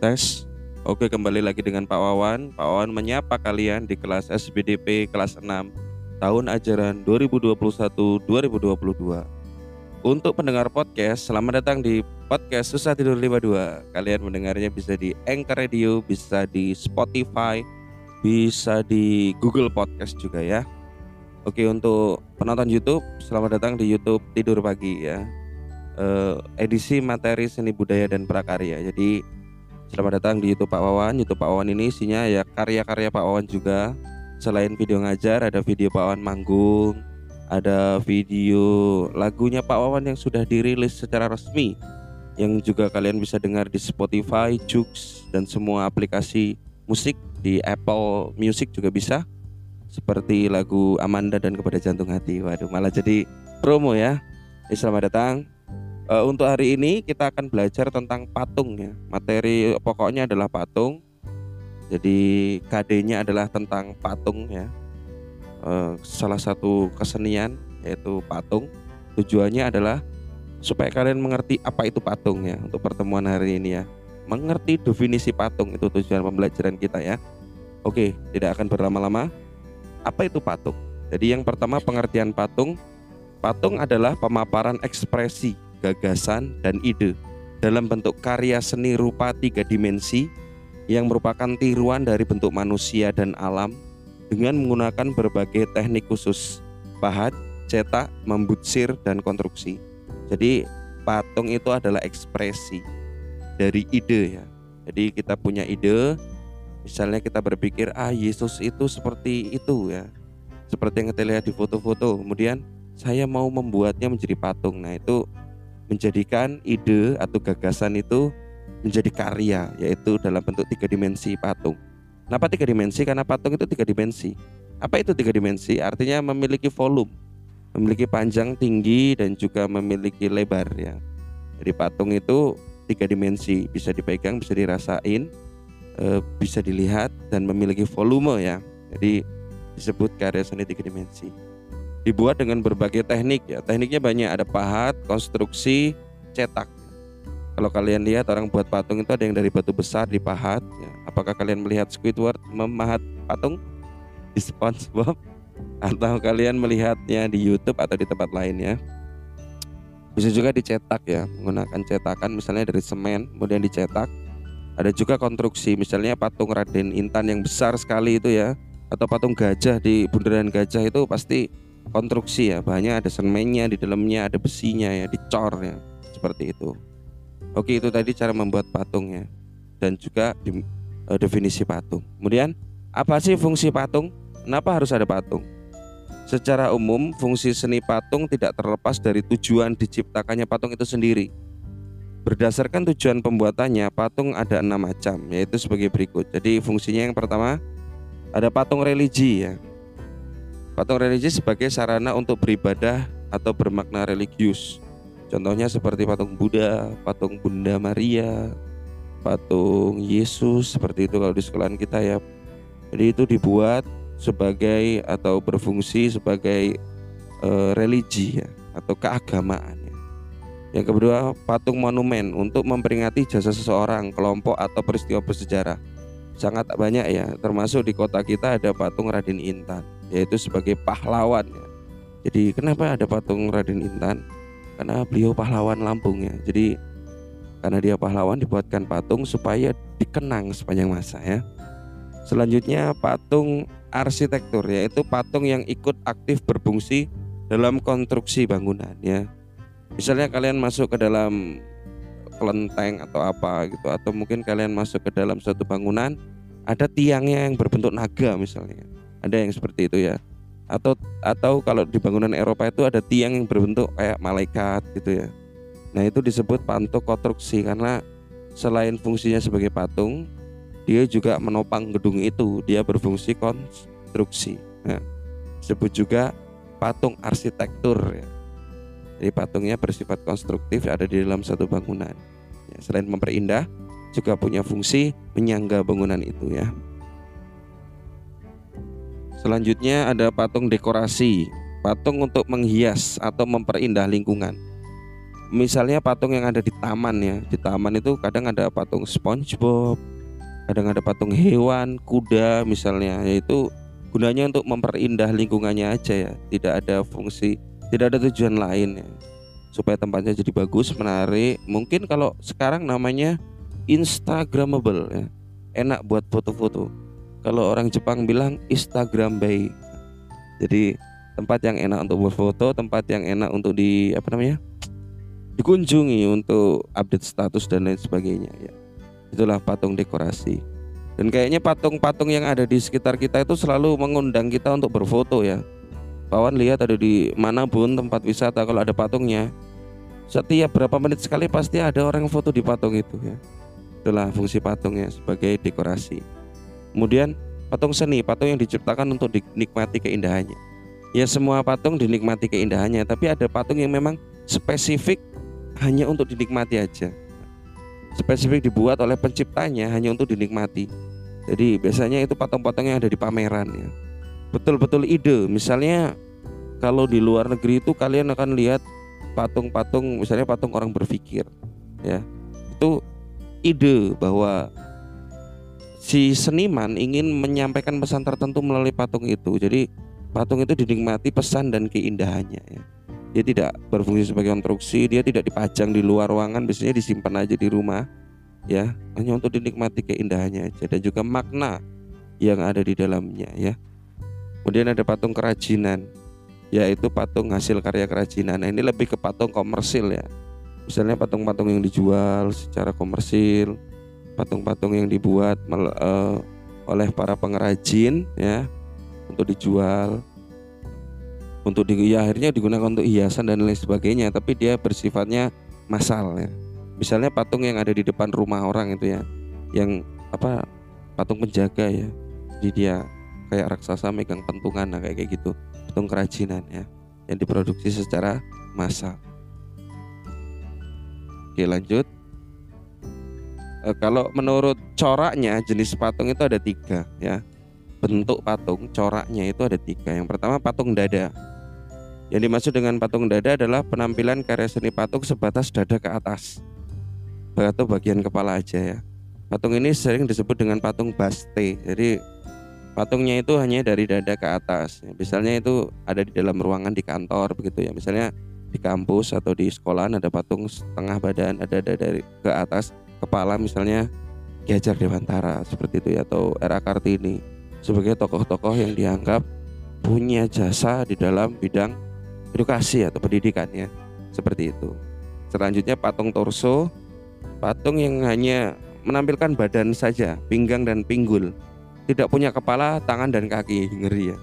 Tes. Oke, kembali lagi dengan Pak Wawan. Pak Wawan menyapa kalian di kelas SBDP kelas 6 tahun ajaran 2021-2022. Untuk pendengar podcast, selamat datang di podcast Susah Tidur 52. Kalian mendengarnya bisa di Anchor Radio, bisa di Spotify, bisa di Google Podcast juga ya. Oke, untuk penonton YouTube, selamat datang di YouTube Tidur Pagi ya. Uh, edisi materi seni budaya dan prakarya. Jadi Selamat datang di YouTube Pak Wawan. YouTube Pak Wawan ini isinya ya karya-karya Pak Wawan juga. Selain video ngajar, ada video Pak Wawan manggung, ada video lagunya Pak Wawan yang sudah dirilis secara resmi yang juga kalian bisa dengar di Spotify, Joox dan semua aplikasi musik di Apple Music juga bisa. Seperti lagu Amanda dan kepada jantung hati. Waduh, malah jadi promo ya. selamat datang Uh, untuk hari ini kita akan belajar tentang patung ya. Materi pokoknya adalah patung. Jadi KD-nya adalah tentang patung ya. Uh, salah satu kesenian yaitu patung. Tujuannya adalah supaya kalian mengerti apa itu patung ya untuk pertemuan hari ini ya. Mengerti definisi patung itu tujuan pembelajaran kita ya. Oke, tidak akan berlama-lama. Apa itu patung? Jadi yang pertama pengertian patung. Patung adalah pemaparan ekspresi gagasan, dan ide dalam bentuk karya seni rupa tiga dimensi yang merupakan tiruan dari bentuk manusia dan alam dengan menggunakan berbagai teknik khusus pahat, cetak, membutsir, dan konstruksi. Jadi patung itu adalah ekspresi dari ide ya. Jadi kita punya ide, misalnya kita berpikir ah Yesus itu seperti itu ya, seperti yang kita lihat di foto-foto. Kemudian saya mau membuatnya menjadi patung. Nah itu menjadikan ide atau gagasan itu menjadi karya yaitu dalam bentuk tiga dimensi patung. Kenapa tiga dimensi? Karena patung itu tiga dimensi. Apa itu tiga dimensi? Artinya memiliki volume, memiliki panjang, tinggi dan juga memiliki lebar ya. Jadi patung itu tiga dimensi, bisa dipegang, bisa dirasain, e, bisa dilihat dan memiliki volume ya. Jadi disebut karya seni tiga dimensi dibuat dengan berbagai teknik ya. Tekniknya banyak, ada pahat, konstruksi, cetak. Kalau kalian lihat orang buat patung itu ada yang dari batu besar dipahat ya. Apakah kalian melihat Squidward memahat patung di SpongeBob atau kalian melihatnya di YouTube atau di tempat lain ya? Bisa juga dicetak ya, menggunakan cetakan misalnya dari semen kemudian dicetak. Ada juga konstruksi misalnya patung Raden Intan yang besar sekali itu ya atau patung gajah di bundaran gajah itu pasti konstruksi ya banyak ada semennya di dalamnya ada besinya ya dicor ya seperti itu. Oke itu tadi cara membuat patung ya dan juga di, uh, definisi patung. Kemudian apa sih fungsi patung? Kenapa harus ada patung? Secara umum fungsi seni patung tidak terlepas dari tujuan diciptakannya patung itu sendiri. Berdasarkan tujuan pembuatannya, patung ada enam macam, yaitu sebagai berikut. Jadi fungsinya yang pertama ada patung religi ya. Patung religi sebagai sarana untuk beribadah atau bermakna religius. Contohnya seperti patung Buddha, patung Bunda Maria, patung Yesus seperti itu kalau di sekolahan kita ya. Jadi itu dibuat sebagai atau berfungsi sebagai e, religi ya atau keagamaan ya. Yang kedua, patung monumen untuk memperingati jasa seseorang, kelompok atau peristiwa bersejarah. Sangat banyak ya, termasuk di kota kita ada patung Raden Intan yaitu sebagai pahlawan ya. Jadi kenapa ada patung Raden Intan? Karena beliau pahlawan Lampung ya. Jadi karena dia pahlawan dibuatkan patung supaya dikenang sepanjang masa ya. Selanjutnya patung arsitektur yaitu patung yang ikut aktif berfungsi dalam konstruksi bangunan ya. Misalnya kalian masuk ke dalam kelenteng atau apa gitu atau mungkin kalian masuk ke dalam suatu bangunan ada tiangnya yang berbentuk naga misalnya ada yang seperti itu ya. Atau atau kalau di bangunan Eropa itu ada tiang yang berbentuk kayak malaikat gitu ya. Nah itu disebut panto konstruksi karena selain fungsinya sebagai patung dia juga menopang gedung itu. Dia berfungsi konstruksi. Nah, disebut juga patung arsitektur ya. Jadi patungnya bersifat konstruktif ada di dalam satu bangunan. Ya, selain memperindah juga punya fungsi menyangga bangunan itu ya Selanjutnya ada patung dekorasi, patung untuk menghias atau memperindah lingkungan. misalnya patung yang ada di taman ya di taman itu kadang ada patung SpongeBob kadang ada patung hewan kuda misalnya yaitu gunanya untuk memperindah lingkungannya aja ya tidak ada fungsi tidak ada tujuan lain ya. Supaya tempatnya jadi bagus menarik. Mungkin kalau sekarang namanya instagramable ya enak buat foto-foto kalau orang Jepang bilang Instagram bay jadi tempat yang enak untuk berfoto tempat yang enak untuk di apa namanya dikunjungi untuk update status dan lain sebagainya ya. Itulah patung dekorasi. Dan kayaknya patung-patung yang ada di sekitar kita itu selalu mengundang kita untuk berfoto ya. Kawan lihat ada di mana pun tempat wisata kalau ada patungnya. Setiap berapa menit sekali pasti ada orang foto di patung itu ya. Itulah fungsi patungnya sebagai dekorasi. Kemudian patung seni, patung yang diciptakan untuk dinikmati keindahannya. Ya semua patung dinikmati keindahannya, tapi ada patung yang memang spesifik hanya untuk dinikmati aja. Spesifik dibuat oleh penciptanya hanya untuk dinikmati. Jadi biasanya itu patung-patung yang ada di pameran ya. Betul-betul ide. Misalnya kalau di luar negeri itu kalian akan lihat patung-patung misalnya patung orang berpikir ya. Itu ide bahwa si seniman ingin menyampaikan pesan tertentu melalui patung itu. Jadi patung itu dinikmati pesan dan keindahannya ya. Dia tidak berfungsi sebagai konstruksi dia tidak dipajang di luar ruangan biasanya disimpan aja di rumah ya. Hanya untuk dinikmati keindahannya aja. Dan juga makna yang ada di dalamnya ya. Kemudian ada patung kerajinan yaitu patung hasil karya kerajinan. Nah, ini lebih ke patung komersil ya. Misalnya patung-patung yang dijual secara komersil patung-patung yang dibuat uh, oleh para pengrajin ya untuk dijual untuk di, ya akhirnya digunakan untuk hiasan dan lain sebagainya tapi dia bersifatnya massal ya. Misalnya patung yang ada di depan rumah orang itu ya yang apa patung penjaga ya jadi dia kayak raksasa megang pentungan nah, kayak kayak gitu patung kerajinan ya yang diproduksi secara massal. Oke lanjut e, kalau menurut coraknya jenis patung itu ada tiga ya bentuk patung coraknya itu ada tiga yang pertama patung dada yang dimaksud dengan patung dada adalah penampilan karya seni patung sebatas dada ke atas atau bagian kepala aja ya. Patung ini sering disebut dengan patung baste. Jadi patungnya itu hanya dari dada ke atas. Misalnya itu ada di dalam ruangan di kantor begitu ya. Misalnya di kampus atau di sekolah ada patung setengah badan ada dari ke atas kepala misalnya Ki Hajar Dewantara seperti itu ya atau Era Kartini. Sebagai tokoh-tokoh yang dianggap punya jasa di dalam bidang edukasi atau pendidikan ya seperti itu. Selanjutnya patung torso patung yang hanya menampilkan badan saja pinggang dan pinggul. Tidak punya kepala tangan dan kaki ngeri ya.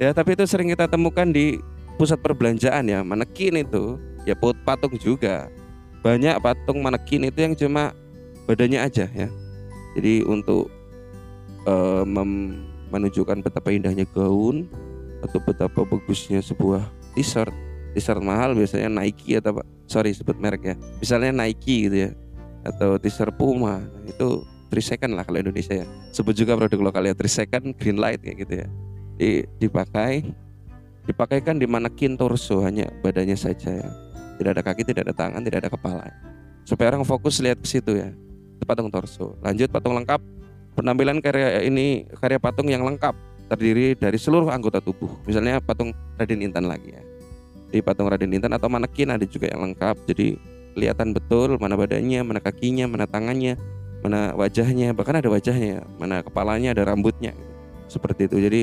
Ya tapi itu sering kita temukan di pusat perbelanjaan ya manekin itu. Ya patung juga. Banyak patung manekin itu yang cuma badannya aja ya. Jadi untuk uh, menunjukkan betapa indahnya gaun atau betapa bagusnya sebuah t-shirt. T-shirt mahal biasanya Nike atau sorry sebut merek ya. Misalnya Nike gitu ya. Atau t-shirt Puma. Nah, itu 3 second lah kalau Indonesia ya. Sebut juga produk lokal ya. 3 second green light kayak gitu ya. Di, dipakai dipakaikan di manekin torso hanya badannya saja ya. Tidak ada kaki tidak ada tangan tidak ada kepala. Supaya orang fokus lihat ke situ ya patung torso lanjut patung lengkap penampilan karya ini karya patung yang lengkap terdiri dari seluruh anggota tubuh. Misalnya patung Raden Intan lagi ya. Di patung Raden Intan atau manekin ada juga yang lengkap. Jadi kelihatan betul mana badannya, mana kakinya, mana tangannya, mana wajahnya, bahkan ada wajahnya, mana kepalanya, ada rambutnya. Seperti itu. Jadi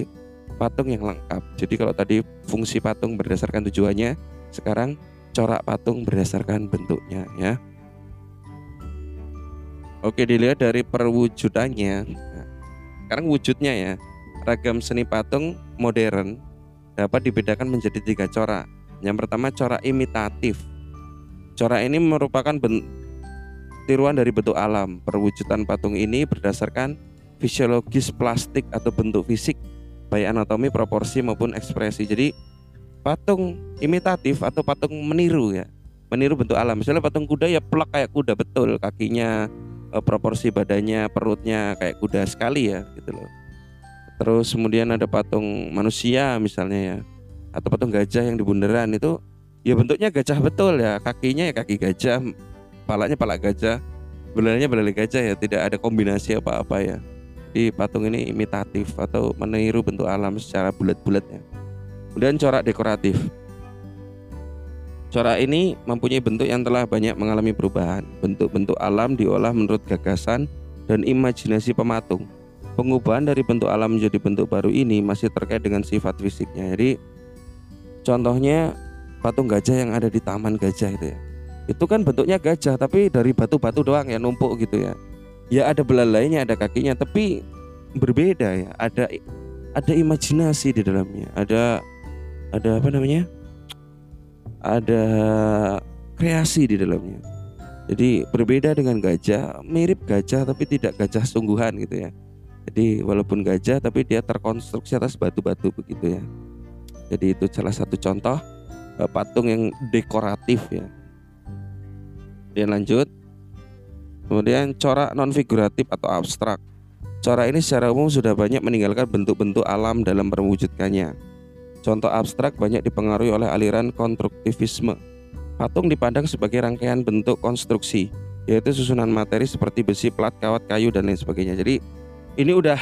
patung yang lengkap. Jadi kalau tadi fungsi patung berdasarkan tujuannya, sekarang corak patung berdasarkan bentuknya ya. Oke dilihat dari perwujudannya. Nah, sekarang wujudnya ya ragam seni patung modern dapat dibedakan menjadi tiga corak. Yang pertama corak imitatif. Corak ini merupakan tiruan dari bentuk alam. Perwujudan patung ini berdasarkan fisiologis plastik atau bentuk fisik, baik anatomi, proporsi maupun ekspresi. Jadi patung imitatif atau patung meniru ya, meniru bentuk alam. Misalnya patung kuda ya plak kayak kuda betul, kakinya, eh, proporsi badannya, perutnya kayak kuda sekali ya, gitu loh. Terus kemudian ada patung manusia misalnya ya Atau patung gajah yang di bundaran itu ya bentuknya gajah betul ya kakinya ya kaki gajah palanya pala gajah belalainya belalai gajah ya tidak ada kombinasi apa-apa ya. Di patung ini imitatif atau meniru bentuk alam secara bulat-bulatnya. Kemudian corak dekoratif corak ini mempunyai bentuk yang telah banyak mengalami perubahan. Bentuk-bentuk alam diolah menurut gagasan dan imajinasi pematung. Pengubahan dari bentuk alam menjadi bentuk baru ini masih terkait dengan sifat fisiknya. Jadi contohnya patung gajah yang ada di taman gajah itu ya. Itu kan bentuknya gajah tapi dari batu-batu doang ya numpuk gitu ya. Ya ada belalainya ada kakinya tapi berbeda ya. Ada ada imajinasi di dalamnya. Ada ada apa namanya ada kreasi di dalamnya jadi berbeda dengan gajah mirip gajah tapi tidak gajah sungguhan gitu ya jadi walaupun gajah tapi dia terkonstruksi atas batu-batu begitu ya jadi itu salah satu contoh eh, patung yang dekoratif ya Kemudian lanjut. Kemudian corak non figuratif atau abstrak. Corak ini secara umum sudah banyak meninggalkan bentuk-bentuk alam dalam perwujudannya. Contoh abstrak banyak dipengaruhi oleh aliran konstruktivisme. Patung dipandang sebagai rangkaian bentuk konstruksi, yaitu susunan materi seperti besi, plat, kawat, kayu dan lain sebagainya. Jadi ini udah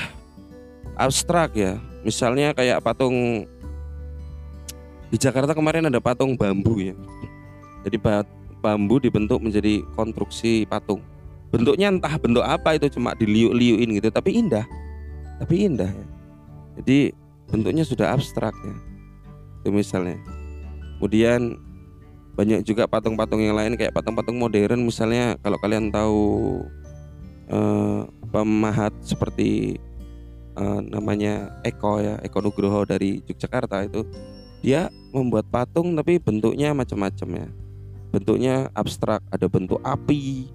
abstrak ya. Misalnya kayak patung di Jakarta kemarin ada patung bambu ya. Jadi bambu dibentuk menjadi konstruksi patung. Bentuknya entah bentuk apa itu cuma diliuk-liukin gitu, tapi indah. Tapi indah ya. Jadi bentuknya sudah abstrak ya. Itu misalnya. Kemudian banyak juga patung-patung yang lain kayak patung-patung modern misalnya kalau kalian tahu eh, pemahat seperti eh, namanya Eko ya Eko Nugroho dari Yogyakarta itu dia membuat patung tapi bentuknya macam-macam ya. Bentuknya abstrak ada bentuk api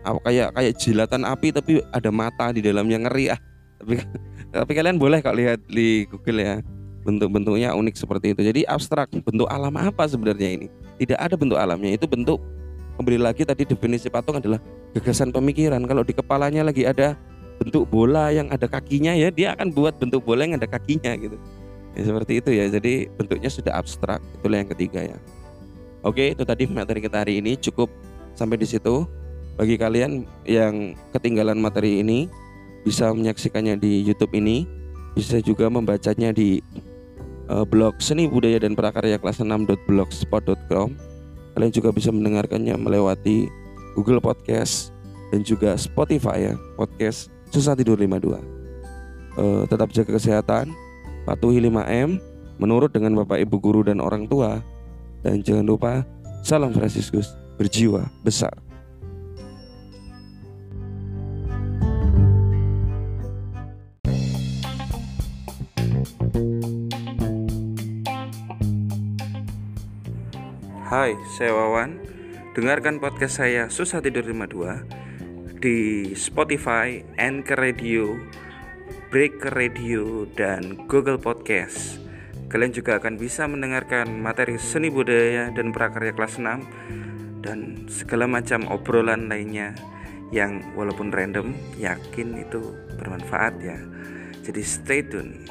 kayak kayak jilatan api tapi ada mata di dalamnya ngeri ah. Tapi tapi kalian boleh kok lihat di Google ya bentuk-bentuknya unik seperti itu. Jadi abstrak bentuk alam apa sebenarnya ini? Tidak ada bentuk alamnya itu bentuk kembali lagi tadi definisi patung adalah gagasan pemikiran. Kalau di kepalanya lagi ada bentuk bola yang ada kakinya ya dia akan buat bentuk bola yang ada kakinya gitu. Ya, seperti itu ya. Jadi bentuknya sudah abstrak itulah yang ketiga ya. Oke, itu tadi materi kita hari ini cukup sampai di situ. Bagi kalian yang ketinggalan materi ini bisa menyaksikannya di YouTube ini, bisa juga membacanya di uh, blog seni budaya dan prakarya kelas 6.blogspot.com. Kalian juga bisa mendengarkannya melewati Google Podcast dan juga Spotify ya, podcast Susah Tidur 52. Uh, eh, tetap jaga kesehatan, patuhi 5M, menurut dengan Bapak Ibu guru dan orang tua dan jangan lupa salam Fransiskus berjiwa besar. Hai, saya Wawan. Dengarkan podcast saya Susah Tidur 52 di Spotify, Anchor Radio, Breaker Radio, dan Google Podcast. Kalian juga akan bisa mendengarkan materi seni budaya dan prakarya kelas 6 dan segala macam obrolan lainnya yang walaupun random yakin itu bermanfaat ya. Jadi stay tune.